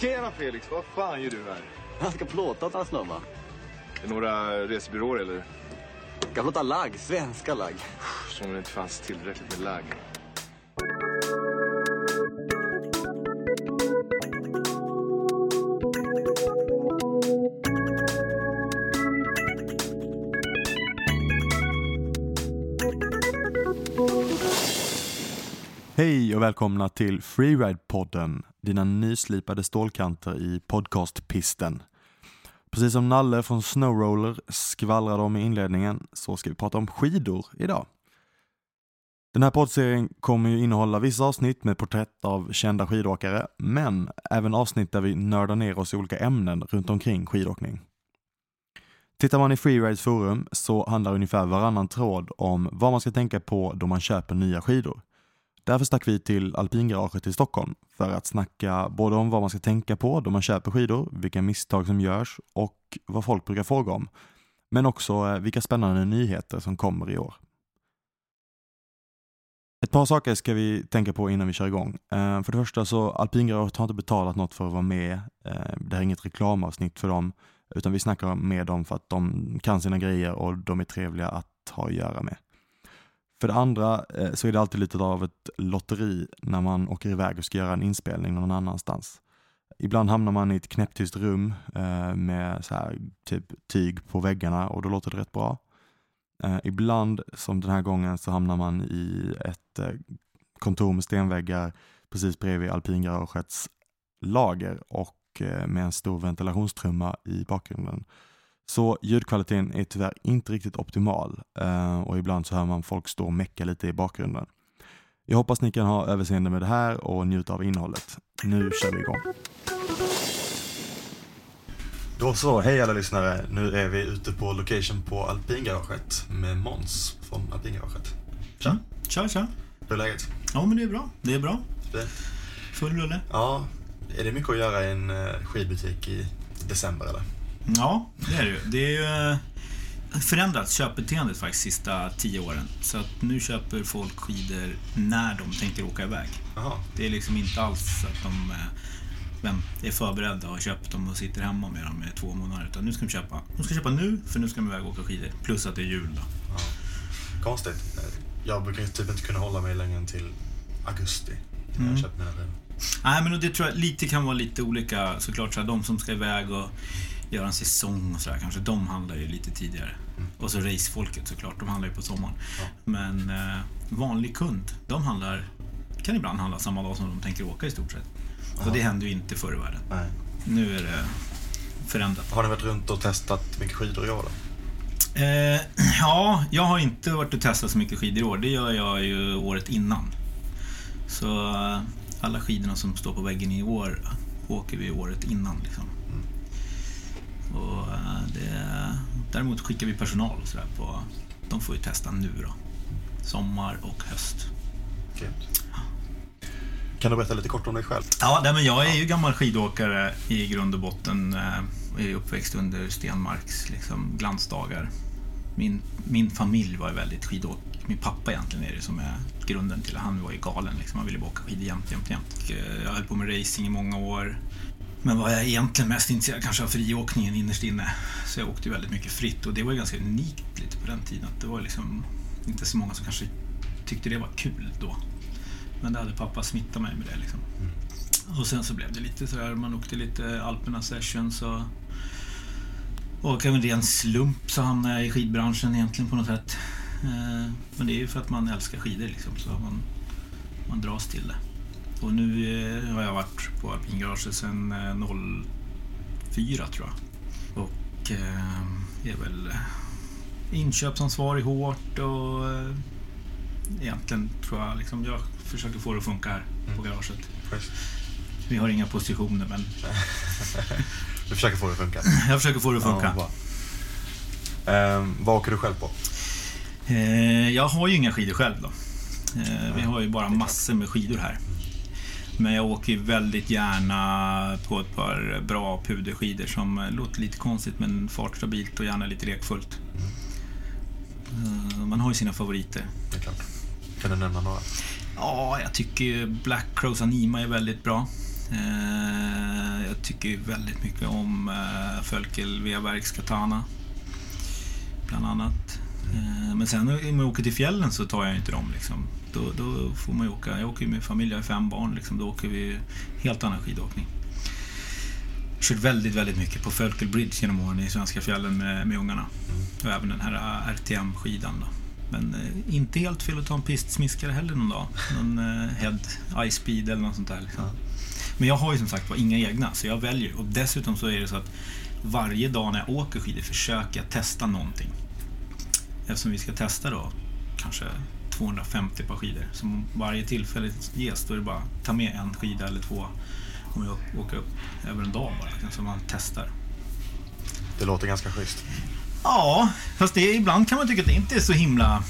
Tjena Felix, vad fan gör du här? Jag ska plåta åt hans snubbar. Är det några resebyråer eller? Ska plåta lagg, svenska lagg. Som om det inte fanns tillräckligt med lagg. Hej och välkomna till Freeride-podden, dina nyslipade stålkanter i podcastpisten. Precis som Nalle från Snowroller skvallrade om i inledningen så ska vi prata om skidor idag. Den här poddserien kommer ju innehålla vissa avsnitt med porträtt av kända skidåkare, men även avsnitt där vi nördar ner oss i olika ämnen runt omkring skidåkning. Tittar man i Freerides forum så handlar ungefär varannan tråd om vad man ska tänka på då man köper nya skidor. Därför stack vi till alpingaraget i Stockholm för att snacka både om vad man ska tänka på då man köper skidor, vilka misstag som görs och vad folk brukar fråga om. Men också eh, vilka spännande nyheter som kommer i år. Ett par saker ska vi tänka på innan vi kör igång. Eh, för det första så alpingaraget har inte betalat något för att vara med. Eh, det här är inget reklamavsnitt för dem, utan vi snackar med dem för att de kan sina grejer och de är trevliga att ha att göra med. För det andra eh, så är det alltid lite av ett lotteri när man åker iväg och ska göra en inspelning någon annanstans. Ibland hamnar man i ett knäpptyst rum eh, med så här, typ tyg på väggarna och då låter det rätt bra. Eh, ibland, som den här gången, så hamnar man i ett kontor med stenväggar precis bredvid alpingaragets lager och med en stor ventilationstrumma i bakgrunden. Så ljudkvaliteten är tyvärr inte riktigt optimal eh, och ibland så hör man folk stå och mecka lite i bakgrunden. Jag hoppas ni kan ha överseende med det här och njuta av innehållet. Nu kör vi igång. Då så, hej alla lyssnare. Nu är vi ute på location på alpingaraget med Måns från alpingaraget. Tja, Tja, tja. hur är läget? Ja, men det är bra. Det är bra. Det- Full rulle. Ja, är det mycket att göra i en eh, skidbutik i december eller? Ja, det är det ju. Det är ju eh, förändrat köpbeteendet faktiskt sista tio åren. Så att nu köper folk skidor när de tänker åka iväg. Jaha, Det är liksom inte alls så att de eh, vem, är förberedda och har köpt dem och sitter hemma med dem i två månader. Utan nu ska de köpa. De ska köpa nu, för nu ska de iväg och åka skidor. Plus att det är jul då. konstigt. Jag brukar typ inte kunna hålla mig längre än till augusti innan Mm. jag köper mina skidor. Nej, men det tror jag lite kan vara lite olika. Såklart så här, de som ska iväg och göra en säsong och sådär kanske, de handlar ju lite tidigare. Och så racefolket såklart, de handlar ju på sommaren. Ja. Men eh, vanlig kund, de handlar, kan ibland handla samma dag som de tänker åka i stort sett. Och det hände ju inte förr i världen. Nej. Nu är det förändrat. Har ni varit runt och testat mycket skidor i år då? Eh, ja, jag har inte varit och testat så mycket skidor i år. Det gör jag ju året innan. Så eh, alla skidorna som står på väggen i år åker vi året innan. Liksom. Och, eh, det, däremot skickar vi personal och sådär på... De får ju testa nu då. Sommar och höst. Grymt. Kan du berätta lite kort om dig själv? Ja, nej, men jag är ju gammal skidåkare i grund och botten. Jag är uppväxt under Stenmarks liksom, glansdagar. Min, min familj var väldigt skidåk. Min pappa egentligen är det som är grunden till att han var ju galen. Liksom. Han ville bara åka skidor jämt, jämt, jämt. Jag höll på med racing i många år. Men var jag egentligen mest intresserad kanske av friåkningen innerst inne. Så jag åkte väldigt mycket fritt och det var ganska unikt lite på den tiden. Det var liksom inte så många som kanske tyckte det var kul då. Men det hade pappa smittat mig med det liksom. Och sen så blev det lite sådär, man åkte lite Alperna Sessions och och en ren slump så hamnade jag i skidbranschen egentligen på något sätt. Eh, men det är ju för att man älskar skidor liksom, så man, man dras till det. Och nu eh, har jag varit på alpingaraget sedan 04 tror jag. Och är väl inköpsansvarig hårt och egentligen tror jag liksom, jag försöker få det att funka här på garaget. Vi har inga positioner men... du försöker få det att funka? Jag försöker få det att funka. Ja, eh, vad åker du själv på? Eh, jag har ju inga skidor själv då. Eh, vi har ju bara massor med skidor här. Men jag åker väldigt gärna på ett par bra puderskidor som låter lite konstigt men fartstabilt och gärna lite lekfullt. Mm. Man har ju sina favoriter. Det är klart. Kan du nämna några? Ja, jag tycker Black Crows Anima är väldigt bra. Jag tycker väldigt mycket om Fölkel Webergs Katana. Bland annat. Men sen när man åker till fjällen så tar jag inte dem. Liksom. Då, då får man ju åka. Jag åker med familj, jag har fem barn. Liksom. Då åker vi helt annan skidåkning. Jag kört väldigt, väldigt mycket på Fölkel Bridge genom åren i svenska fjällen med, med ungarna. Och även den här RTM-skidan. Då. Men eh, inte helt fel att ta en pistsmiskare heller någon dag. Någon eh, Head Ice Speed eller något sånt där. Liksom. Men jag har ju som sagt var inga egna, så jag väljer. Och dessutom så är det så att varje dag när jag åker skidor försöker jag testa någonting. Eftersom vi ska testa då kanske 250 par skidor. Så varje tillfälle ges då är det bara att ta med en skida eller två om jag åker upp över en dag bara. Så man testar. Det låter ganska schysst. Ja, fast det, ibland kan man tycka att det inte är så himla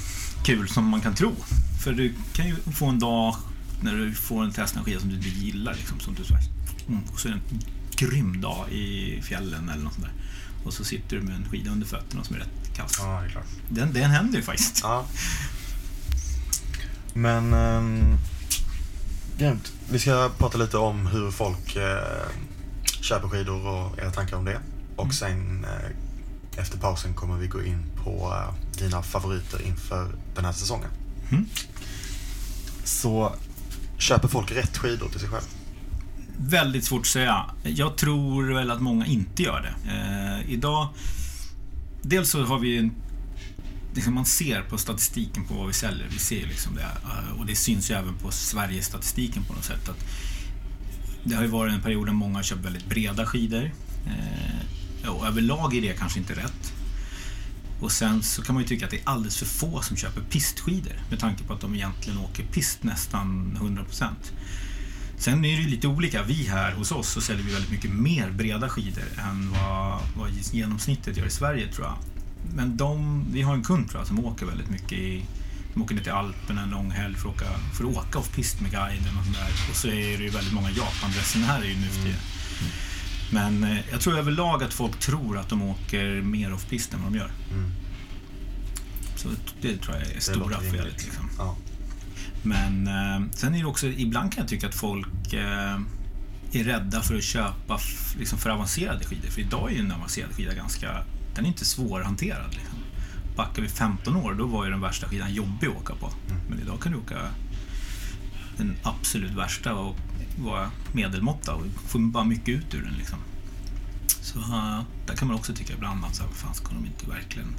kul som man kan tro. För du kan ju få en dag när du får en testa en skida som du inte gillar. Liksom, som du, mm, och så är det en grym dag i fjällen eller något sånt där. Och så sitter du med en skida under fötterna som är rätt kass. Ja, det är klart. Den, den händer ju faktiskt. Ja. Men... Um. Vi ska prata lite om hur folk uh, köper skidor och era tankar om det. Och mm. sen uh, efter pausen kommer vi gå in på uh, dina favoriter inför den här säsongen. Mm. Så köper folk rätt skidor till sig själv? Väldigt svårt att säga. Jag tror väl att många inte gör det. Eh, idag... Dels så har vi en liksom man ser på statistiken på vad vi säljer. Vi ser liksom det. Eh, och det syns ju även på Sverigestatistiken på något sätt. Att det har ju varit en period där många har köpt väldigt breda skidor. Eh, och överlag är det kanske inte rätt. Och sen så kan man ju tycka att det är alldeles för få som köper pistskidor med tanke på att de egentligen åker pist nästan 100 procent. Sen är det ju lite olika. Vi här hos oss så säljer vi väldigt mycket mer breda skidor än vad, vad genomsnittet gör i Sverige tror jag. Men de, vi har en kund tror jag som åker väldigt mycket i de åker ner till Alperna en lång helg för att åka, för att åka off-pist med guiden och sådär. Och så är det ju väldigt många Japan-resenärer ju nu för tiden. Men eh, jag tror överlag att folk tror att de åker mer off-pist än vad de gör. Mm. Så det tror jag är Det stora felet. Liksom. Ja. Men eh, sen är det också, ibland kan jag tycka att folk eh, är rädda för att köpa liksom för avancerade skidor. För idag är en avancerad skida ganska, den är inte svårhanterad. Liksom. Backar vi 15 år, då var ju den värsta skidan jobbig att åka på. Men idag kan du åka den absolut värsta och vara medelmåtta och få bara mycket ut ur den. Liksom. Så eh, där kan man också tycka ibland att så här, fan ska de inte verkligen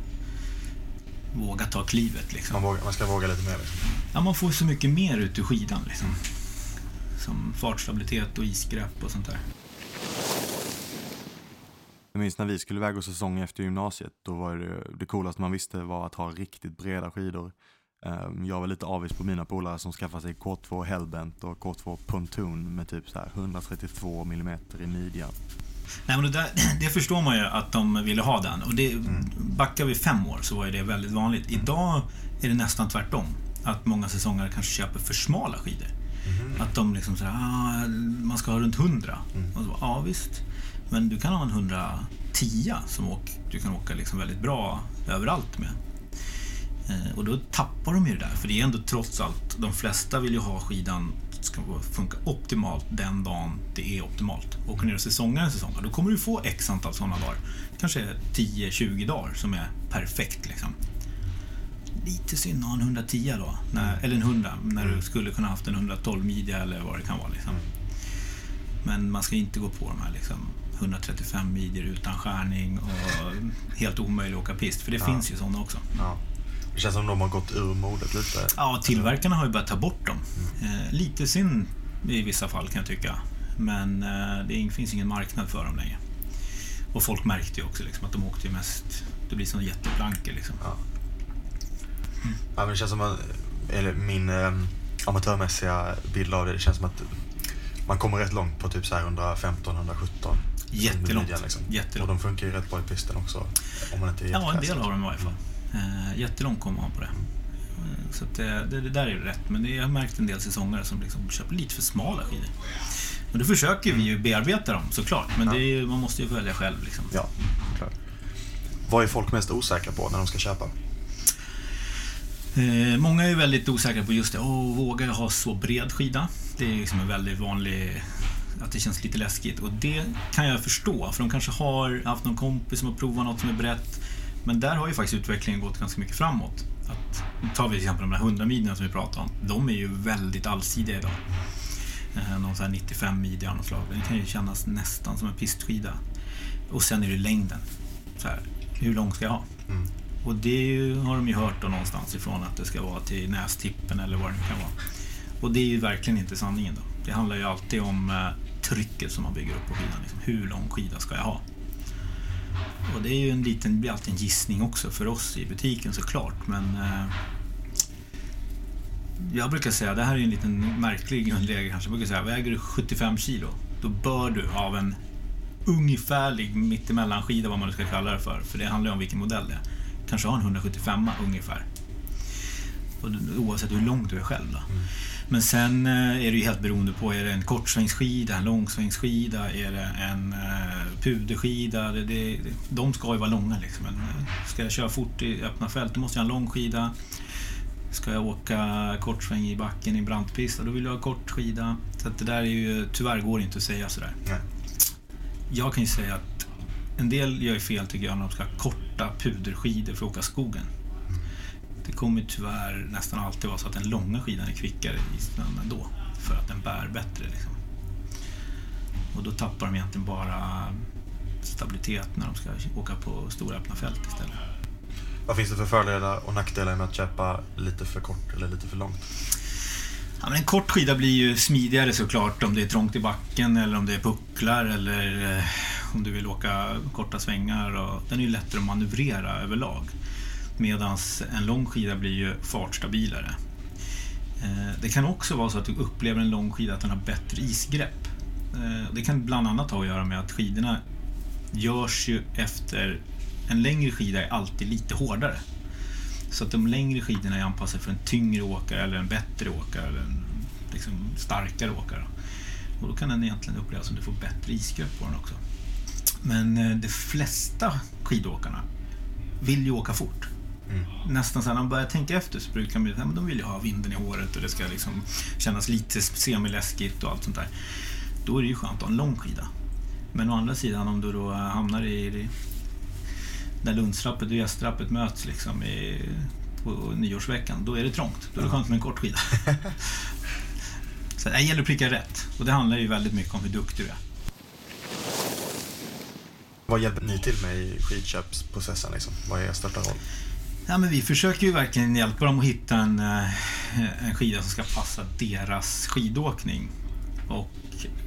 våga ta klivet liksom. Man, vågar, man ska våga lite mer. Liksom. Ja, man får så mycket mer ut ur skidan. Liksom. Som fartstabilitet och isgrepp och sånt där. Jag minns när vi skulle iväg och säsong efter gymnasiet. Då var det, det coolaste man visste var att ha riktigt breda skidor. Ehm, Jag var lite avis på mina polare som skaffade sig K2 Hellbent och K2 Pontoon med typ så här 132 mm i midjan. Nej, men det, där, det förstår man ju att de ville ha den. Och det, Backar vi fem år så var det väldigt vanligt. Idag är det nästan tvärtom. Att många säsonger kanske köper för smala skidor. Att de liksom säger ah, man ska ha runt 100. Och så, ja visst. Men du kan ha en 110 som åk, du kan åka liksom väldigt bra överallt med. Eh, och då tappar de ju det där. För det är ändå trots allt, de flesta vill ju ha skidan ska funka optimalt den dagen det är optimalt. Åker ner och säsongar en säsong, då kommer du få x antal sådana dagar. Kanske 10-20 dagar som är perfekt liksom. Lite synd att ha en 110 då, när, eller en 100, när du skulle kunna haft en 112 midja eller vad det kan vara. Liksom. Men man ska inte gå på de här liksom, 135 midjor utan skärning och helt omöjligt att åka pist, för det finns ju sådana också. Ja. Det känns som de har gått ur modet lite. Ja, tillverkarna har ju börjat ta bort dem. Eh, lite synd i vissa fall kan jag tycka. Men eh, det finns ingen marknad för dem längre. Och folk märkte ju också liksom, att de åkte ju mest... Det blir som jätteplankor liksom. Ja. Ja, men det känns som att, eller min eh, amatörmässiga bild av det, det känns som att man kommer rätt långt på typ så här 115, 117. Jättelångt. Liksom. Jättelångt. Och de funkar ju rätt bra i pisten också. Om man inte är Ja, en del av dem i varje fall. Eh, jättelångt kommer man på det. Eh, Så det, det, det där är rätt. Men det, jag har märkt en del säsongare som liksom köper lite för smala skidor. Och då försöker vi ju bearbeta dem såklart. Men det är, man måste ju välja själv liksom. Ja, klart. Vad är folk mest osäkra på när de ska köpa? Eh, många är väldigt osäkra på just det. Åh, vågar jag ha så bred skida? Det är liksom en väldigt vanlig... Att det känns lite läskigt. Och det kan jag förstå. För de kanske har haft någon kompis som har provat något som är brett. Men där har ju faktiskt utvecklingen gått ganska mycket framåt. Att, tar vi till exempel de här 100 midjorna som vi pratade om. De är ju väldigt allsidiga idag. Eh, någon sån här 95 midja av något slag. Den kan ju kännas nästan som en pistskida. Och sen är det längden. Så här, hur lång ska jag ha? Och det har de ju hört då någonstans ifrån att det ska vara till nästippen eller vad det nu kan vara. Och det är ju verkligen inte sanningen då. Det handlar ju alltid om eh, trycket som man bygger upp på skidan. Liksom. Hur lång skida ska jag ha? Och det är ju en liten, blir alltid en gissning också för oss i butiken såklart. Men eh, jag brukar säga, det här är ju en liten märklig grundregel kanske. Jag brukar säga, väger du 75 kilo, då bör du av en ungefärlig mittemellanskida, vad man nu ska kalla det för. För det handlar ju om vilken modell det är. Kanske ha en 175 ungefär. Oavsett hur långt du är själv då. Men sen eh, är det ju helt beroende på, är det en kortsvängsskida, en långsvängsskida, är det en eh, puderskida? Det, det, de ska ju vara långa liksom. Men, eh, ska jag köra fort i öppna fält, då måste jag ha en lång skida. Ska jag åka kortsväng i backen i brantpist, då vill jag ha kort skida. Så det där är ju, tyvärr går det inte att säga sådär. Nej. Jag kan ju säga att en del gör fel tycker jag när de ska ha korta puderskidor för att åka skogen. Det kommer tyvärr nästan alltid vara så att den långa skidan är kvickare i snön ändå. För att den bär bättre liksom. Och då tappar de egentligen bara stabilitet när de ska åka på stora öppna fält istället. Vad finns det för fördelar och nackdelar med att köpa lite för kort eller lite för långt? Ja, men en kort skida blir ju smidigare såklart om det är trångt i backen eller om det är pucklar eller eh, om du vill åka korta svängar. Och, den är ju lättare att manövrera överlag. Medan en lång skida blir ju fartstabilare. Eh, det kan också vara så att du upplever en lång skida att den har bättre isgrepp. Eh, det kan bland annat ha att göra med att skidorna görs ju efter... En längre skida är alltid lite hårdare. Så att de längre skidorna är anpassade för en tyngre åkare eller en bättre åkare eller en liksom, starkare åkare. Och då kan den egentligen upplevas som att du får bättre isgrepp på den också. Men eh, de flesta skidåkarna vill ju åka fort. Nästan så här, när man börjar tänka efter så brukar man ju säga, de vill ju ha vinden i håret och det ska liksom kännas lite semiläskigt och allt sånt där. Då är det ju skönt att ha en lång skida. Men å andra sidan om du då hamnar i, där Lundsrappet och Gästrappet möts liksom i, på nyårsveckan, då är det trångt. Då är det skönt med en kort skida. Så det gäller att pricka rätt. Och det handlar ju väldigt mycket om hur duktig du är. Vad hjälper ni till med i skidköpsprocessen? Liksom? Vad är er största roll? Ja, men vi försöker ju verkligen hjälpa dem att hitta en, eh, en skida som ska passa deras skidåkning. Och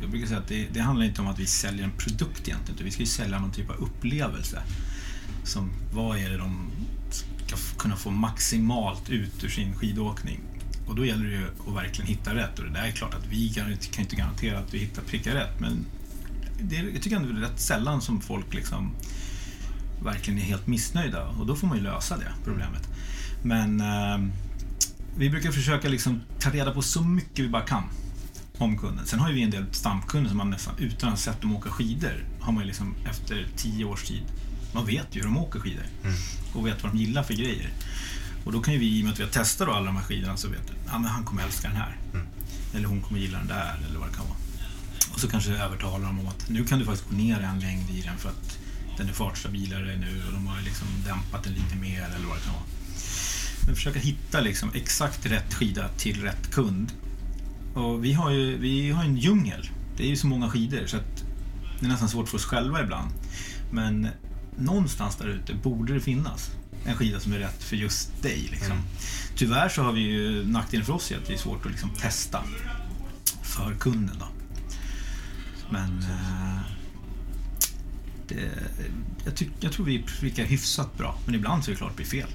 jag brukar säga att det, det handlar inte om att vi säljer en produkt egentligen, utan vi ska ju sälja någon typ av upplevelse. Som, vad är det de ska kunna få maximalt ut ur sin skidåkning? Och då gäller det ju att verkligen hitta rätt. Och det där är klart att vi kan, kan inte garantera att vi hittar prickar rätt, men det, jag tycker ändå det är rätt sällan som folk liksom verkligen är helt missnöjda och då får man ju lösa det problemet. Men eh, vi brukar försöka liksom ta reda på så mycket vi bara kan om kunden. Sen har ju vi en del stamkunder som man nästan utan att ha sett dem åka skidor har man ju liksom efter tio års tid, man vet ju hur de åker skidor och vet vad de gillar för grejer. Och då kan ju vi, i och med att vi har testat alla de här skidorna, så vet du, ja, men han kommer älska den här. Eller hon kommer gilla den där, eller vad det kan vara. Och så kanske övertalar dem om att nu kan du faktiskt gå ner en längd i den för att den är fartstabilare nu och de har liksom dämpat den lite mer eller vad det kan vara. Men försöka hitta liksom exakt rätt skida till rätt kund. Och vi har ju vi har en djungel. Det är ju så många skidor så att det är nästan svårt för oss själva ibland. Men någonstans där ute borde det finnas en skida som är rätt för just dig. Liksom. Tyvärr så har vi ju nackdelen för oss är att det är svårt att liksom testa för kunden. Då. Men eh, det, jag, tyck, jag tror vi prickar hyfsat bra. Men ibland så är det klart det blir fel.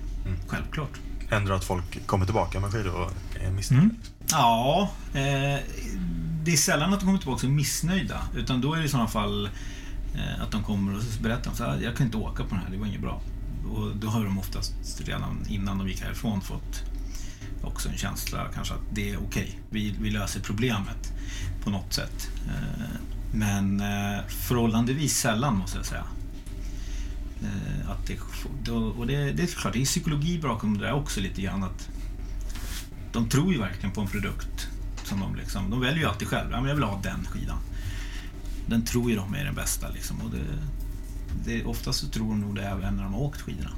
Självklart. Händer det att folk kommer tillbaka med skidor och är missnöjda? Mm. Ja, eh, det är sällan att de kommer tillbaka och är missnöjda. Utan då är det i sådana fall eh, att de kommer och berättar så här, jag kan inte åka på den här, det var inget bra. Och då har de oftast redan innan de gick härifrån fått också en känsla kanske att det är okej. Vi, vi löser problemet på något sätt. Eh, men eh, förhållandevis sällan måste jag säga. Eh, att det, och det, det är klart, det är psykologi bakom det där också lite grann. Att de tror ju verkligen på en produkt. Som de, liksom, de väljer ju alltid själva. Ja, men jag vill ha den skidan. Den tror ju de är den bästa. Liksom, och det, det, oftast så tror de nog det även när de har åkt skidorna.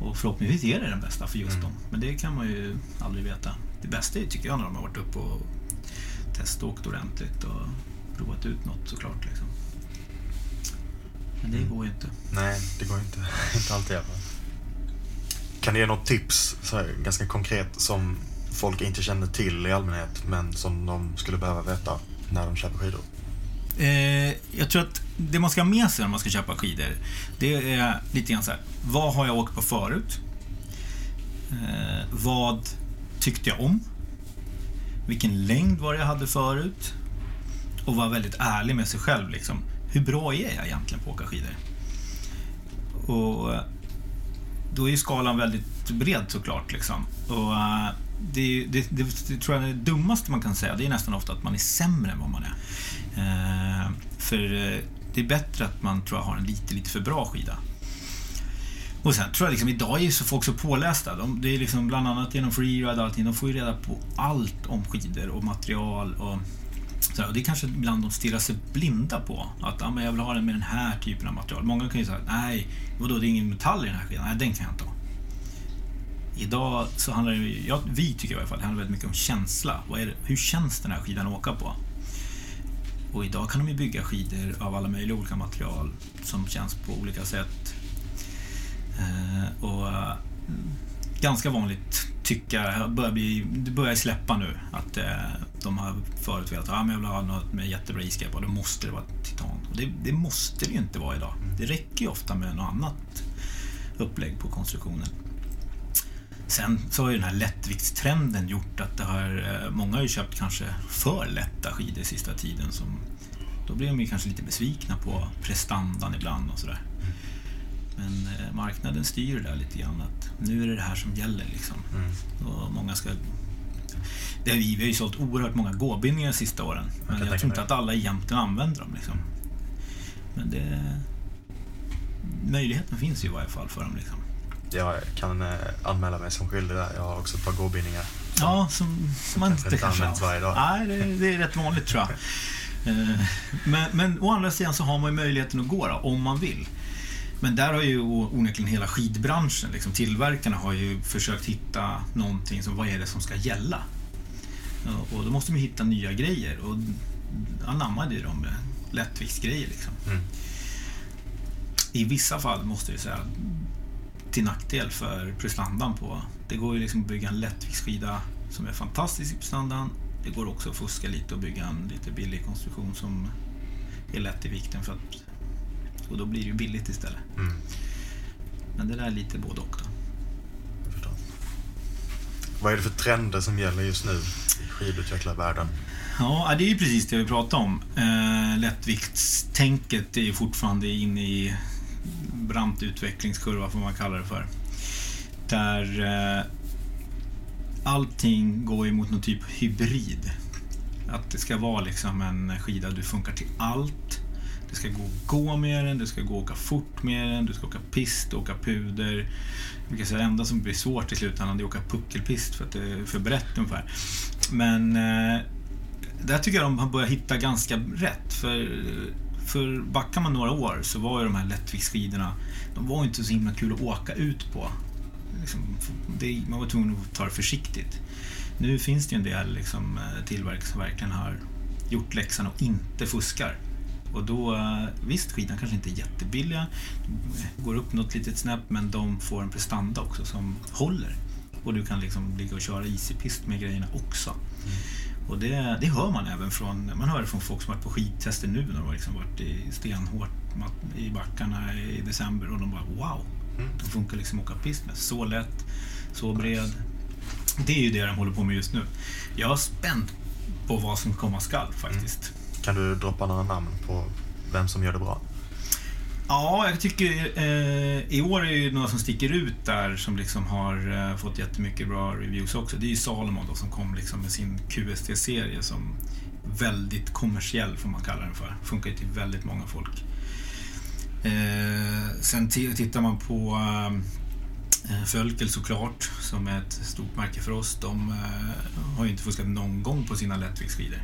Och förhoppningsvis är det den bästa för just dem. Men det kan man ju aldrig veta. Det bästa är, tycker jag när de har varit uppe och teståkt ordentligt och provat ut något såklart. Liksom. Men det går ju inte. Nej, det går inte, inte alltid. i alla fall. Kan du ge något tips, så här, ganska konkret, som folk inte känner till i allmänhet, men som de skulle behöva veta när de köper skidor? Eh, jag tror att det man ska ha med sig när man ska köpa skidor, det är lite grann så här. Vad har jag åkt på förut? Eh, vad tyckte jag om? Vilken längd var det jag hade förut? Och vara väldigt ärlig med sig själv. Liksom. Hur bra är jag egentligen på att åka skidor? Och eh, då är ju skalan väldigt bred såklart. Liksom. Och, eh, det, det, det, det tror jag är det dummaste man kan säga. Det är nästan ofta att man är sämre än vad man är. Eh, för eh, det är bättre att man tror jag har en lite, lite för bra skida. Och sen tror jag liksom idag är ju så folk så pålästa. De, det är liksom bland annat genom freeride och allting. De får ju reda på allt om skidor och material och så och det är kanske ibland de stirrar sig blinda på. Att ah, men jag vill ha den med den här typen av material. Många kan ju säga nej, vadå det är ingen metall i den här skidan. Nej, den kan jag inte ha. Idag så handlar det ja, vi tycker i alla fall, det handlar väldigt mycket om känsla. Vad är det, hur känns den här skidan att åka på? Och idag kan de ju bygga skidor av alla möjliga olika material som känns på olika sätt. Eh, och eh, ganska vanligt tycka, börjar bli, det börjar släppa nu att eh, de har förut velat ah, men jag vill ha något med jättebra isgrepp och då måste det vara titan. Och det, det måste det ju inte vara idag. Det räcker ju ofta med något annat upplägg på konstruktionen. Sen så har ju den här lättviktstrenden gjort att det har, eh, många har ju köpt kanske för lätta skidor sista tiden. Som, då blir de ju kanske lite besvikna på prestandan ibland och sådär. Men eh, marknaden styr det där lite grann att nu är det det här som gäller liksom. Och många ska... Det vi, har ju sålt oerhört många gåbindningar de sista åren. Men jag tänka tror inte att alla egentligen använder dem liksom. Men det... Möjligheten finns ju i varje fall för dem liksom. Jag kan eh, anmäla mig som skyldig där. Jag har också ett par gåbindningar. Ja, som, som man inte kanske används har. varje dag. Nej, det, det är rätt vanligt tror jag. Eh, Men, men å andra sidan så har man ju möjligheten att gå då, om man vill. Men där har ju onekligen hela skidbranschen, liksom, tillverkarna har ju försökt hitta någonting som, vad är det som ska gälla? Och då måste ju hitta nya grejer och anammade ju de lättviktsgrejer liksom. Mm. I vissa fall måste jag säga till nackdel för prestandan på. Det går ju liksom att bygga en lättviktsskida som är fantastisk i prestandan. Det går också att fuska lite och bygga en lite billig konstruktion som är lätt i vikten för att och då blir det ju billigt istället. Mm. Men det där är lite både och då. Vad är det för trender som gäller just nu i skidutvecklarvärlden? Ja, det är ju precis det vi pratade om. Eh, lättviktstänket är ju fortfarande inne i brant utvecklingskurva, får man kalla det för. Där eh, allting går ju mot någon typ hybrid. Att det ska vara liksom en skida du funkar till allt. Det ska gå att gå med den, det ska gå att åka fort med den, du ska åka pist, åka puder. Det enda som blir svårt i slutändan är att åka puckelpist för att det är för brett ungefär. Men eh, där tycker jag de har börjat hitta ganska rätt. För, för backar man några år så var ju de här lättviktsskidorna, de var inte så himla kul att åka ut på. Liksom, det, man var tvungen att ta det försiktigt. Nu finns det ju en del liksom, eh, tillverkare som verkligen har gjort läxan och inte fuskar. Och då, eh, visst, skidan kanske inte är jättebilliga, går upp något litet snäpp, men de får en prestanda också som håller. Och du kan liksom ligga och köra easypist med grejerna också. Mm. Och det, det hör man även från, man hör det från folk som varit på skidtester nu när de har liksom varit i stenhårt i backarna i december och de bara wow, mm. de funkar liksom att åka pist med. Så lätt, så bred. Det är ju det de håller på med just nu. Jag är spänd på vad som komma skall faktiskt. Mm. Kan du droppa några namn på vem som gör det bra? Ja, jag tycker eh, i år är det några som sticker ut där som liksom har eh, fått jättemycket bra reviews också. Det är ju Salomon då som kom liksom med sin QST-serie som väldigt kommersiell får man kalla den för. Funkar ju till väldigt många folk. Eh, sen tittar man på eh, eh, Fölkel såklart, som är ett stort märke för oss. De eh, har ju inte fuskat någon gång på sina lättviktsskidor.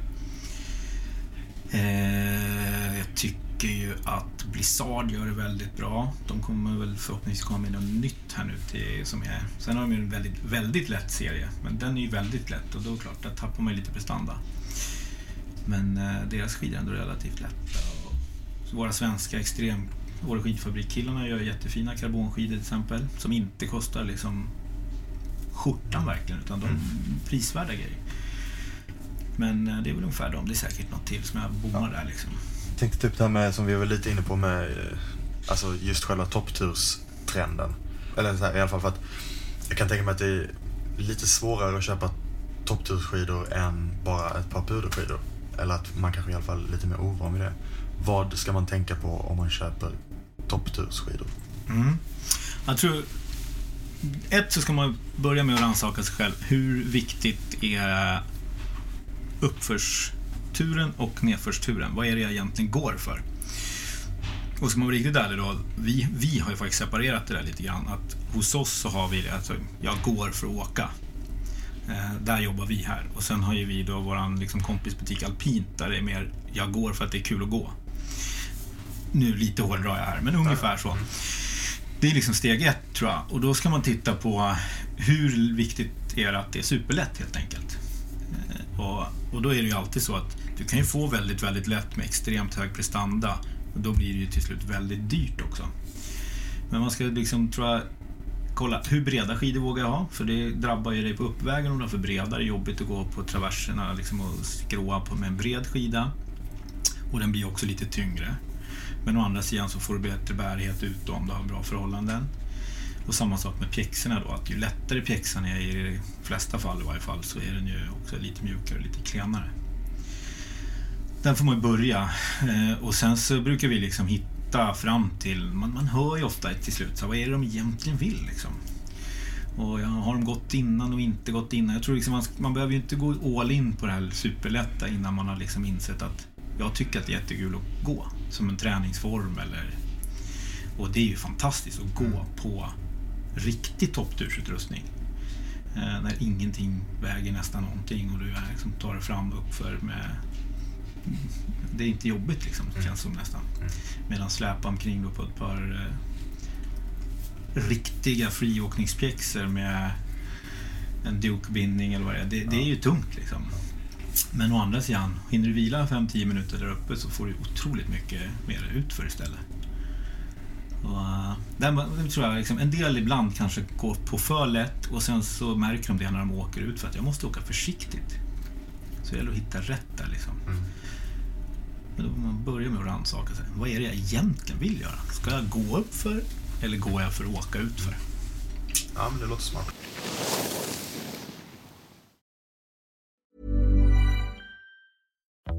Eh, jag tycker ju att Blizzard gör det väldigt bra. De kommer väl förhoppningsvis komma med något nytt här nu till, som är... Sen har de ju en väldigt, väldigt lätt serie, men den är ju väldigt lätt och då är det klart, där tappar man ju lite prestanda. Men eh, deras skidor är ändå relativt lätta. Och våra svenska extrem... Våra skidfabrikkillarna gör jättefina karbonskidor till exempel, som inte kostar liksom skjortan verkligen, utan de mm. prisvärda grejer. Men eh, det är väl ungefär dem. Det är säkert något till som jag bommar ja. där liksom tänkte typ det här med, som vi var lite inne på med, eh, alltså just själva toppturstrenden. Eller så här, i alla fall för att jag kan tänka mig att det är lite svårare att köpa topptursskidor än bara ett par puderskidor. Eller att man kanske i alla fall är lite mer ovan vid det. Vad ska man tänka på om man köper topptursskidor? Mm. Jag tror... Ett så ska man börja med att rannsaka sig själv. Hur viktigt är uppförsturen och nedförsturen. Vad är det jag egentligen går för? Och ska man vara riktigt ärlig då, vi, vi har ju faktiskt separerat det där lite grann. Att hos oss så har vi alltså, jag går för att åka. Eh, där jobbar vi här. Och sen har ju vi då våran liksom, kompisbutik Alpint där det är mer, jag går för att det är kul att gå. Nu lite hårdrar jag här, men ungefär så. Det är liksom steg ett tror jag. Och då ska man titta på hur viktigt är det att det är superlätt helt enkelt. Och, och då är det ju alltid så att du kan ju få väldigt, väldigt lätt med extremt hög prestanda. Och då blir det ju till slut väldigt dyrt också. Men man ska liksom, tror jag, kolla hur breda skidor vågar jag ha? För det drabbar ju dig på uppvägen om du har för breda. Det är jobbigt att gå på traverserna liksom och skråa på med en bred skida. Och den blir också lite tyngre. Men å andra sidan så får du bättre bärighet ut om du har bra förhållanden. Och samma sak med pjäxorna då, att ju lättare pjäxan är i de flesta fall i varje fall så är den ju också lite mjukare och lite klenare. Där får man börja. Eh, och sen så brukar vi liksom hitta fram till, man, man hör ju ofta till slut, så vad är det de egentligen vill liksom? Och har de gått innan och inte gått innan? Jag tror liksom man, man behöver ju inte gå all in på det här superlätta innan man har liksom insett att jag tycker att det är jättekul att gå som en träningsform eller... Och det är ju fantastiskt att gå mm. på riktig topptursutrustning. Eh, när ingenting väger nästan någonting och du liksom tar dig fram uppför med det är inte jobbigt liksom, mm. känns som nästan. Mm. Medan släpa omkring då på ett par eh, riktiga friåkningspjäxor med en Duke-bindning eller vad det är. Det, ja. det, är ju tungt liksom. Men å andra sidan, hinner du vila 5-10 minuter där uppe så får du otroligt mycket mer utför istället. Och, uh, där tror jag liksom, en del ibland kanske går på för lätt och sen så märker de det när de åker ut för att jag måste åka försiktigt. Så det gäller att hitta rätt där liksom. Mm. Då man börja med att rannsaka sig. Vad är det jag egentligen vill göra? Ska jag gå upp för eller går jag för att åka ut för? Ja, men det låter smart.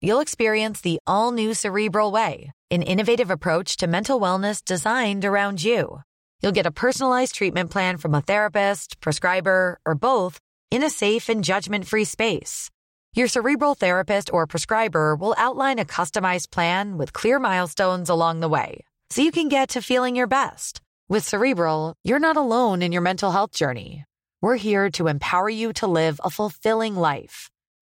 You'll experience the all new Cerebral Way, an innovative approach to mental wellness designed around you. You'll get a personalized treatment plan from a therapist, prescriber, or both in a safe and judgment free space. Your cerebral therapist or prescriber will outline a customized plan with clear milestones along the way so you can get to feeling your best. With Cerebral, you're not alone in your mental health journey. We're here to empower you to live a fulfilling life.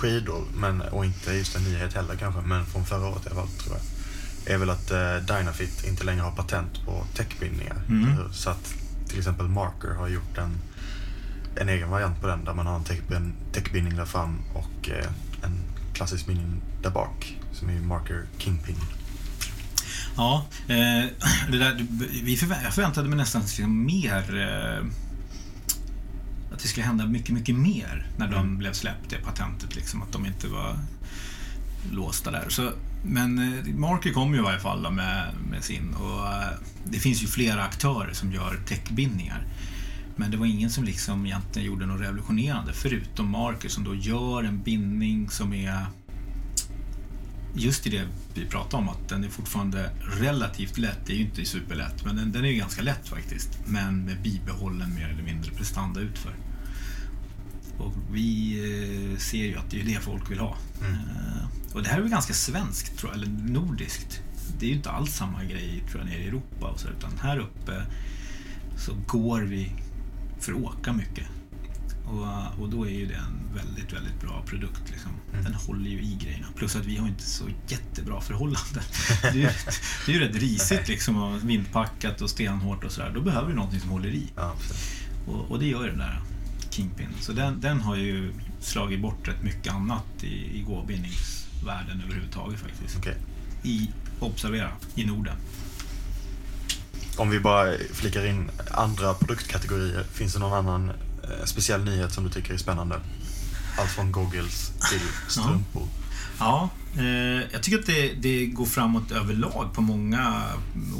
skidor, men, och inte just en nyhet heller kanske, men från förra året i alla fall tror jag, är väl att eh, Dynafit inte längre har patent på täckbindningar. Mm. Så att till exempel Marker har gjort en, en egen variant på den där man har en täckbin- täckbindning där fram och eh, en klassisk bindning där bak som är Marker Kingpin. Ja, eh, det där, vi förvä- jag förväntade mig nästan mer eh, att det skulle hända mycket, mycket mer när de blev släppt, det patentet. Liksom, att de inte var låsta där. Så, men eh, Marker kom ju i varje fall då med, med sin och eh, det finns ju flera aktörer som gör täckbindningar. Men det var ingen som liksom egentligen gjorde något revolutionerande förutom Marker som då gör en bindning som är just i det vi pratar om att den är fortfarande relativt lätt. Det är ju inte superlätt, men den, den är ju ganska lätt faktiskt. Men med bibehållen mer eller mindre prestanda utför. Och vi eh, ser ju att det är det folk vill ha. Eh, och det här är väl ganska svenskt, tror jag, eller nordiskt. Det är ju inte alls samma grej tror jag, nere i Europa och så, utan här uppe så går vi för att åka mycket. Och, och då är ju det en väldigt, väldigt bra produkt. Liksom. Den håller ju i grejerna. Plus att vi har inte så jättebra förhållanden. Det är, ju- det är ju rätt risigt liksom och vindpackat och stenhårt och sådär. Då behöver du någonting som håller i. Ja. Och, och det gör ju den där Kingpin. Så den, den har ju slagit bort rätt mycket annat i, i gåbindningsvärlden överhuvudtaget faktiskt. Okej. I, observera, i Norden. Om vi bara flikar in andra produktkategorier, finns det någon annan eh, speciell nyhet som du tycker är spännande? Allt från goggles till strumpor. Ja, eh, jag tycker att det, det går framåt överlag på många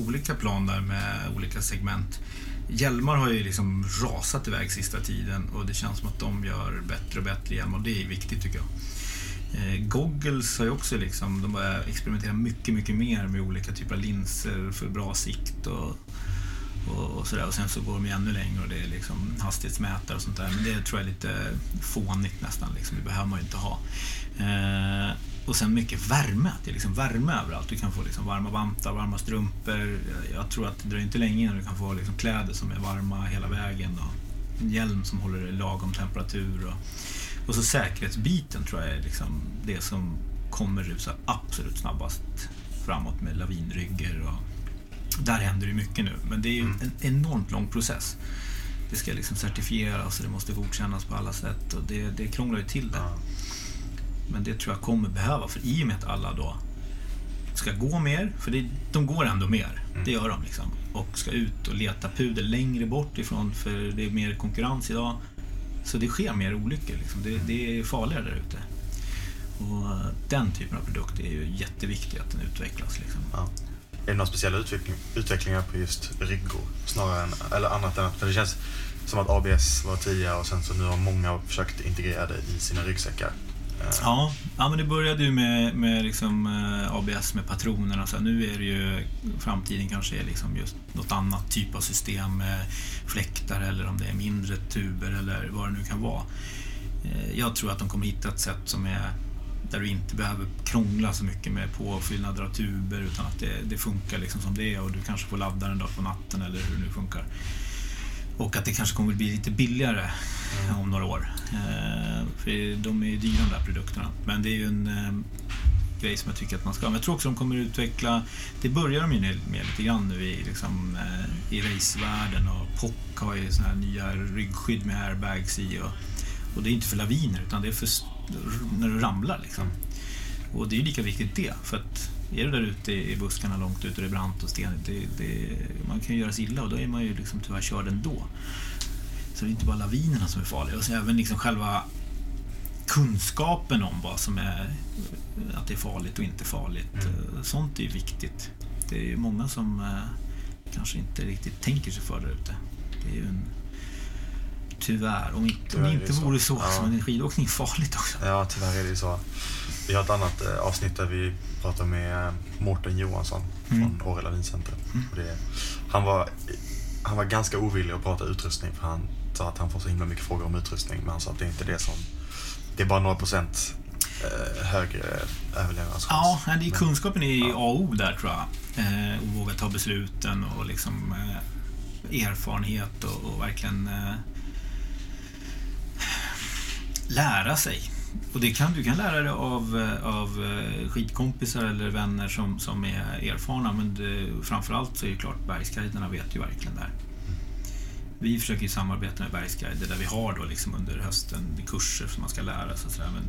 olika plan där med olika segment. Hjälmar har ju liksom rasat iväg sista tiden och det känns som att de gör bättre och bättre hjälmar och det är viktigt tycker jag. Eh, goggles har ju också liksom, de börjar experimentera mycket, mycket mer med olika typer av linser för bra sikt och, och, och sådär. Och sen så går de ju ännu längre och det är liksom hastighetsmätare och sånt där. Men det tror jag är lite fånigt nästan, liksom. det behöver man ju inte ha. Eh, och sen mycket värme, det är liksom värme överallt. Du kan få liksom varma vantar, varma strumpor. Jag tror att det dröjer inte länge innan du kan få liksom kläder som är varma hela vägen. Och en hjälm som håller i lagom temperatur. Och, och så säkerhetsbiten tror jag är liksom det som kommer rusa absolut snabbast framåt med lavinrygger. Och där händer det mycket nu, men det är ju en enormt lång process. Det ska liksom certifieras och det måste godkännas på alla sätt och det, det krånglar ju till det. Men det tror jag kommer behöva för i och med att alla då ska gå mer, för det, de går ändå mer, det gör de liksom. Och ska ut och leta puder längre bort ifrån för det är mer konkurrens idag. Så det sker mer olyckor liksom. det, det är farligare där ute. Och eh, den typen av produkt är ju jätteviktig att den utvecklas. Liksom. Ja. Är det några speciella utveckling, utvecklingar på just ryggor? Snarare än, eller annat än att, för det känns som att ABS var tidigare och sen så nu har många försökt integrera det i sina ryggsäckar. Ja, ja men det började ju med, med liksom, eh, ABS med patronerna. Så nu är det ju framtiden kanske är liksom just något annat typ av system med fläktar eller om det är mindre tuber eller vad det nu kan vara. Eh, Jag tror att de kommer hitta ett sätt som är där du inte behöver krångla så mycket med påfyllnader av tuber utan att det, det funkar liksom som det är och du kanske får ladda den då på natten eller hur det nu funkar. Och att det kanske kommer att bli lite billigare mm. om några år. Eh, för de är ju dyra de där produkterna. Men det är ju en eh, grej som jag tycker att man ska. Men jag tror också de kommer att utveckla, det börjar de ju med, med lite grann nu i, liksom, eh, i racevärlden och POC har ju såna här nya ryggskydd med airbags i. Och, och det är inte för laviner utan det är för när du ramlar liksom. Och det är ju lika viktigt det. För att är du där ute i buskarna långt ut och det är brant och stenigt, det, det, man kan ju göra sig illa och då är man ju liksom tyvärr körd ändå. Så det är inte bara lavinerna som är farliga. Och så även liksom själva kunskapen om vad som är att det är farligt och inte farligt. Eh, Sånt är ju viktigt. Det är ju många som eh, kanske inte riktigt tänker sig för där ute. Det är ju en... Tyvärr, om inte, om Tyvärr är inte det så. vore så, Ja. så men skidåkning är farligt också. Ja, tyvärr är det ju så. Vi har ett annat eh, avsnitt där vi pratar med eh, Mårten Johansson Mm. från Åre Lavincenter. Och det, han, var, han var ganska ovillig att prata utrustning för han sa att han får så himla mycket frågor om utrustning. Men han sa att det är inte det som... Det är bara några procent eh, högre överlevnadschans. Ja, det är kunskapen är A och O där tror jag. Eh, och våga ta besluten och liksom eh, erfarenhet och, och verkligen eh, lära sig. Och det kan, du kan lära dig av, eh, av eh, skidkompisar eller vänner som, som är erfarna men det, framförallt så är det klart bergsguiderna vet ju verkligen det här. Vi försöker ju samarbeta med bergsguider där vi har då liksom under hösten kurser som man ska lära sig. och sådär, Men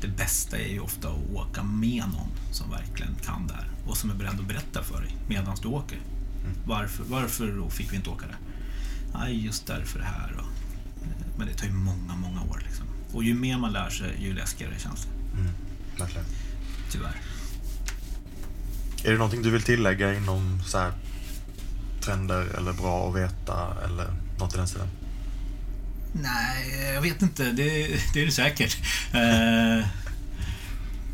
det bästa är ju ofta att åka med någon som verkligen kan det här och som är beredd att berätta för dig medan du åker. Varför, varför då fick vi inte åka där? Nej, just därför det här. Då. Men det tar ju många, många år. Liksom. Och ju mer man lär sig, ju läskigare känns det. Mm, verkligen. Tyvärr. Är det någonting du vill tillägga inom så här, trender eller bra att veta eller något i den stilen? Nej, jag vet inte. Det, det är det säkert. Eh,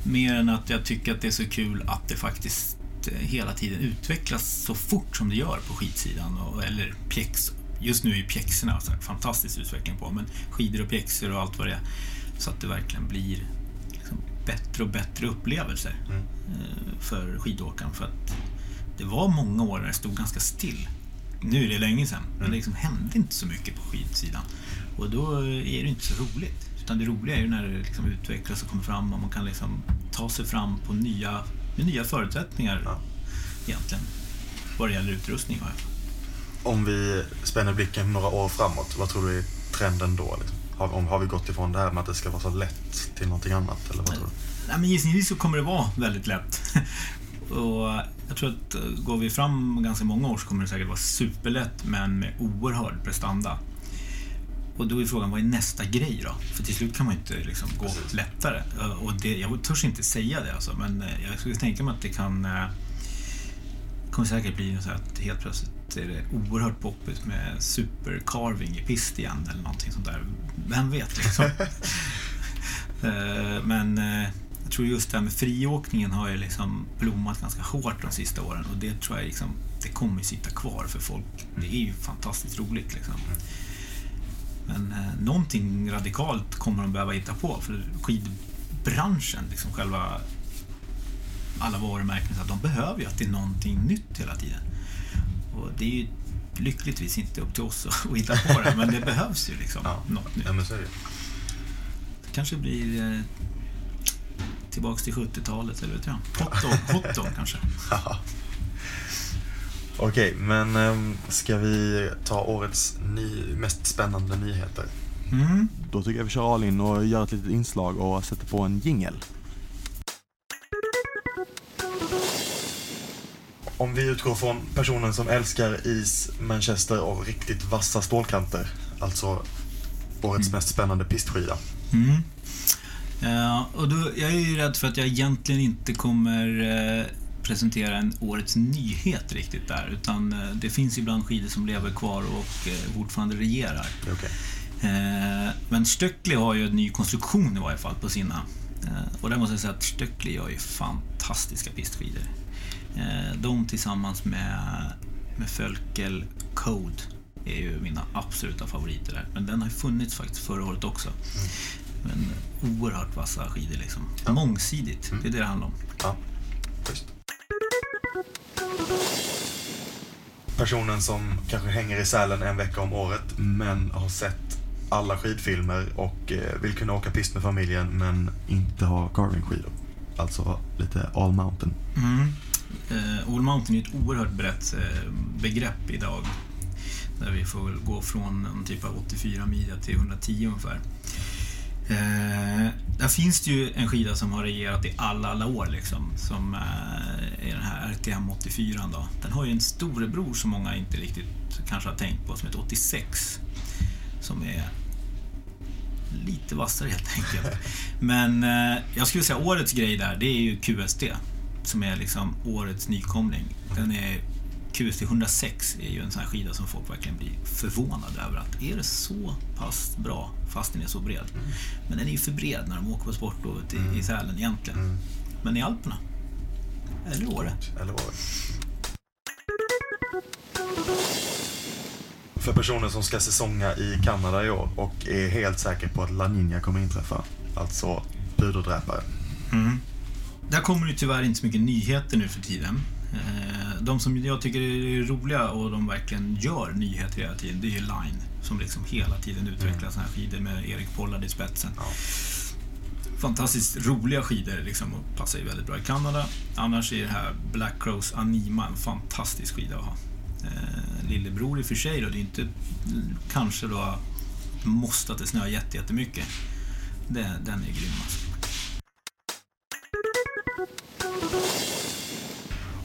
mer än att jag tycker att det är så kul att det faktiskt hela tiden utvecklas så fort som det gör på skidsidan. Och, eller pjäx. Just nu är ju pjäxorna alltså, en fantastisk utveckling på, men skidor och pjäxor och allt vad det är. Så att det verkligen blir liksom bättre och bättre upplevelser eh, för skidåkaren. För att det var många år när det stod ganska still. Nu är det länge sedan, men det liksom hände inte så mycket på skidsidan. Och då är det inte så roligt. Utan det roliga är ju när det liksom utvecklas och kommer fram och man kan liksom ta sig fram på nya, med nya förutsättningar egentligen. Vad det gäller utrustning i alla fall. Om vi spänner blicken några år framåt, vad tror du är trenden då? Liksom? Har, om, har vi gått ifrån det här med att det ska vara så lätt till någonting annat? Eller vad tror du? Nej, men gissningsvis så kommer det vara väldigt lätt. och jag tror att eh, går vi fram ganska många år så kommer det säkert vara superlätt men med oerhörd prestanda. Och då är frågan, vad är nästa grej då? För till slut kan man ju inte liksom gå lättare. Eh, Och det, jag törs inte säga det alltså, men eh, jag skulle tänka mig att det kan eh, kommer säkert bli så att helt plötsligt är det oerhört poppigt med supercarving i pist igen eller någonting sånt där. Vem vet liksom. Eh, Men eh, jag tror just det här med friåkningen har ju liksom blommat ganska hårt de sista åren och det tror jag liksom, det kommer sitta kvar för folk. Det är ju fantastiskt roligt liksom. Men eh, någonting radikalt kommer de behöva hitta på för skidbranschen, liksom själva alla varumärken, så att de behöver ju att det är någonting nytt hela tiden. Och det är ju lyckligtvis inte upp till oss att hitta på det, men det behövs ju liksom något nytt. Ja, men så är det. kanske blir eh, tillbaks till 70-talet, eller vet jag. Hot dog, hot dog kanske. Okej, men ehm, ska vi ta årets ny, mest spännande nyheter? Mm. Då tycker jag vi kör all in och gör ett litet inslag och sätter på en jingel. Om vi utgår från personen som älskar is, Manchester och riktigt vassa stålkanter, alltså årets mest spännande pistskida. Mm. Ja, och då, jag är ju rädd för att jag egentligen inte kommer eh, presentera en årets nyhet riktigt där. Utan eh, det finns ibland skidor som lever kvar och fortfarande regerar. Eh, men Stöckli har ju en ny konstruktion i varje fall på sina. Och där måste jag säga att Stöckli gör ju fantastiska pistskidor. Eh, de tillsammans med, med Fölkel Code är ju mina absoluta favoriter där. Men den har ju funnits faktiskt förra året också. Men oerhört vassa skidor liksom. Mångsidigt, det är det det handlar om. Ja. Personen som kanske hänger i Sälen en vecka om året men har sett alla skidfilmer och eh, vill kunna åka pist med familjen men inte ha carvingskidor. Alltså lite all mountain. Mm. Eh, All Mountain är ett oerhört brett eh, begrepp idag. Där vi får gå från en typ av 84 midja till 110 ungefär. Eh, där finns det ju en skida som har regerat i alla, alla år liksom. Som eh, är den här RTM 84 då. Den har ju en storebror som många inte riktigt kanske har tänkt på som heter 86. Som är lite vassare helt enkelt. Men eh, jag skulle säga årets grej där, det är ju QST. Som är liksom årets nykomling. Den är QST 106 är ju en sån här skida som folk verkligen blir förvånade över. att Är det så pass bra fast den är så bred? Men den är ju för bred när de åker på sportlovet i, i Sälen egentligen. Men i Alperna? Eller Åre? Eller vad? För personer som ska säsonga i Kanada i år och är helt säker på att La Niña kommer inträffa. Alltså puderdräpare. Mm. Där kommer det tyvärr inte så mycket nyheter nu för tiden. Eh, De som jag tycker är roliga och de verkligen gör nyheter hela tiden, det är ju Line. Som liksom hela tiden utvecklar såna här skidor med Erik Pollard i spetsen. Fantastiskt roliga skidor liksom och passar ju väldigt bra i Kanada. Annars är det här Black Crows Anima en fantastisk skida att ha. Eh, lillebror i och för sig då, det är inte mm, kanske då måste att det snöar jätte- jättemycket. Den är grym alltså.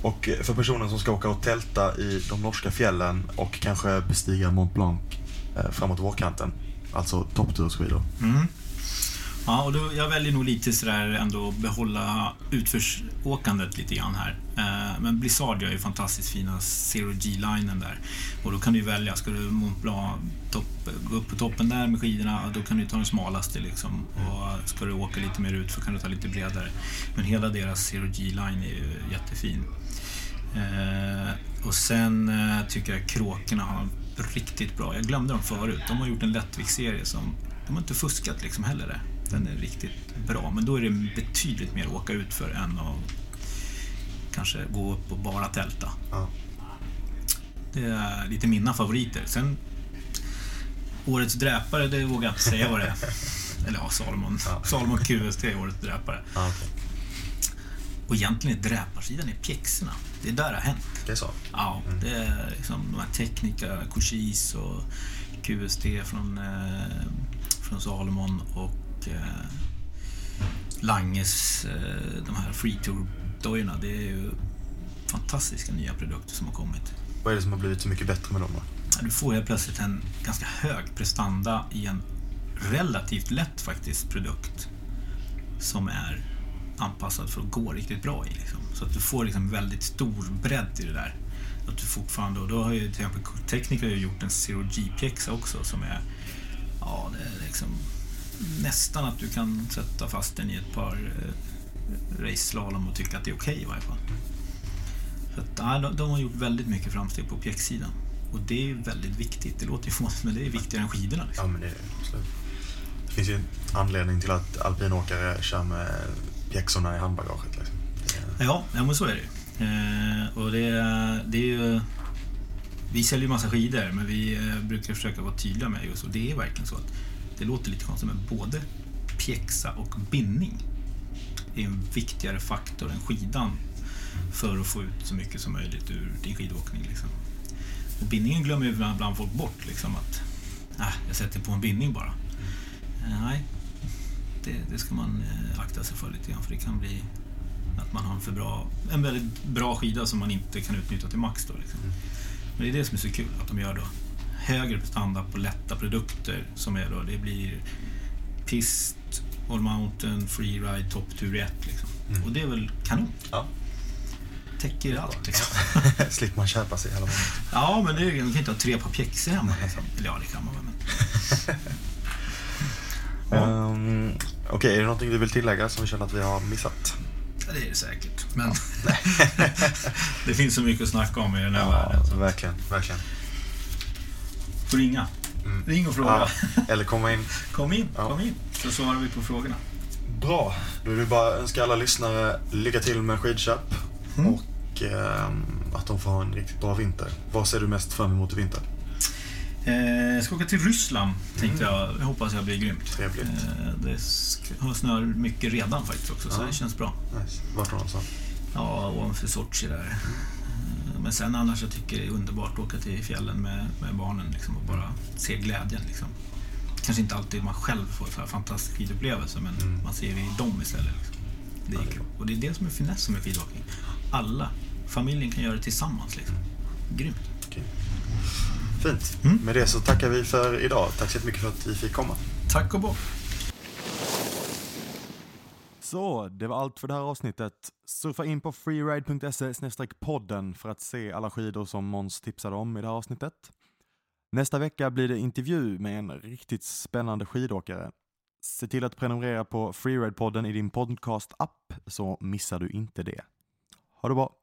Och eh, för personen som ska åka och tälta i de norska fjällen och kanske bestiga Mont Blanc eh, framåt vårkanten. Alltså topptursskidor. Mm. Ja, och då, jag väljer nog lite sådär ändå behålla utförsåkandet lite grann här. Eh, men Blizzard gör ju fantastiskt fina Zero G-linen där. Och då kan du ju välja, ska du Mont Blanc topp, gå upp på toppen där med skidorna, då kan du ta den smalaste liksom. Och ska du åka lite mer ut så kan du ta lite bredare. Men hela deras Zero G-line är ju jättefin. Eh, och sen eh, tycker jag kråkorna har riktigt bra. Jag glömde dem förut. De har gjort en lättviktsserie som... De har inte fuskat liksom heller det. Den är riktigt bra. Men då är det betydligt mer att åka ut för än att kanske gå upp och bara tälta. Ja. Det är lite mina favoriter. Sen Årets dräpare, det vågar jag inte säga vad det är. Eller ja, Salomon. Salomon QST är årets dräpare. Ja, okej. Och egentligen är dräparsidan i pjäxorna. Det är där det har hänt. Det är så? Ja, det är liksom de här Technica, Cochise och QST från, eh, från Salomon och eh, Langes, eh, de här Free Tour-dojorna. Det är ju fantastiska nya produkter som har kommit. Vad är det som har blivit så mycket bättre med dem då? Du får helt plötsligt en ganska hög prestanda i en relativt lätt faktiskt produkt som är anpassad för att gå riktigt bra i. Liksom. Så att du får liksom väldigt stor bredd i det där. Att du fortfarande, och då har ju till exempel ju gjort en Zero G-pjäxa också som är, ja det är liksom nästan att du kan sätta fast den i ett par eh, race slalom och tycka att det är okej i varje fall. Så att, ja, de, de har gjort väldigt mycket framsteg på pjäxsidan. Och det är väldigt viktigt. Det låter ju fånigt, men det är viktigare än skidorna. Liksom. Ja, men det är det. Finns ju en anledning till att alpinåkare kör med pjäxorna i handbagaget. Liksom. Är- Ja, ja men så är det ju. eh, Och det, det är ju... Vi säljer ju massa skidor, men vi eh, brukar försöka vara tydliga med just och det är verkligen så att det låter lite konstigt, men både pjäxa och bindning är en viktigare faktor än skidan för att få ut så mycket som möjligt ur din skidåkning. Liksom. Och bindningen glömmer ju ibland folk bort. Liksom, att äh, jag sätter på en bindning bara. Eh, nej, det, det ska man eh, akta sig för lite grann för det kan bli att man har en, för bra, en väldigt bra skida som man inte kan utnyttja till max. Då, liksom. Men det är det som är så kul, att de gör då högre prestanda på lätta produkter som är då, det blir pist, all mountain, freeride, topptur 1 liksom. Och det är väl kanon. Ja. Täcker allt liksom. Slipper man köpa sig hela månaden. Ja, men det är, man kan inte ha tre par pjäxor hemma. Liksom. Eller ja, det kan man väl. Men... Um, Okej, är det någonting du vill tillägga som vi känner att vi har missat? Ja, det är det säkert. Men det finns så mycket att snacka om i den här Ja, världen. Så. verkligen, verkligen. Får ringa. Ring och fråga. Ja, eller komma in. Kom in, Ja. kom in. Så svarar vi på frågorna. Bra, då är det bara önska alla lyssnare lycka till med skidköp och ehm, att de får ha en riktigt bra vinter. Vad ser du mest fram emot i vinter? Eh, jag ska åka till Ryssland, tänkte jag. Jag hoppas jag blir grymt. Trevligt. Eh, det snöar mycket redan faktiskt också, så Ja. det känns bra. Nice. Vart någonstans? Ja, ovanför Sochi där. Eh, Men sen annars, jag tycker det är underbart att åka till fjällen med, med barnen liksom, och bara se glädjen. Liksom. Kanske inte alltid man själv får en fantastisk skidupplevelse, men man ser det i dem istället. Liksom. Det är kul. Och det är det som är finessen med skidåkning. Alla, familjen kan göra det tillsammans. Liksom. Grymt. Fint. Med det så tackar vi för idag. Tack så mycket för att vi fick komma. Tack och bock. Så, det var allt för det här avsnittet. Surfa in på freeride.se podden för att se alla skidor som Måns tipsade om i det här avsnittet. Nästa vecka blir det intervju med en riktigt spännande skidåkare. Se till att prenumerera på Freeride-podden i din podcast-app så missar du inte det. Ha det bra!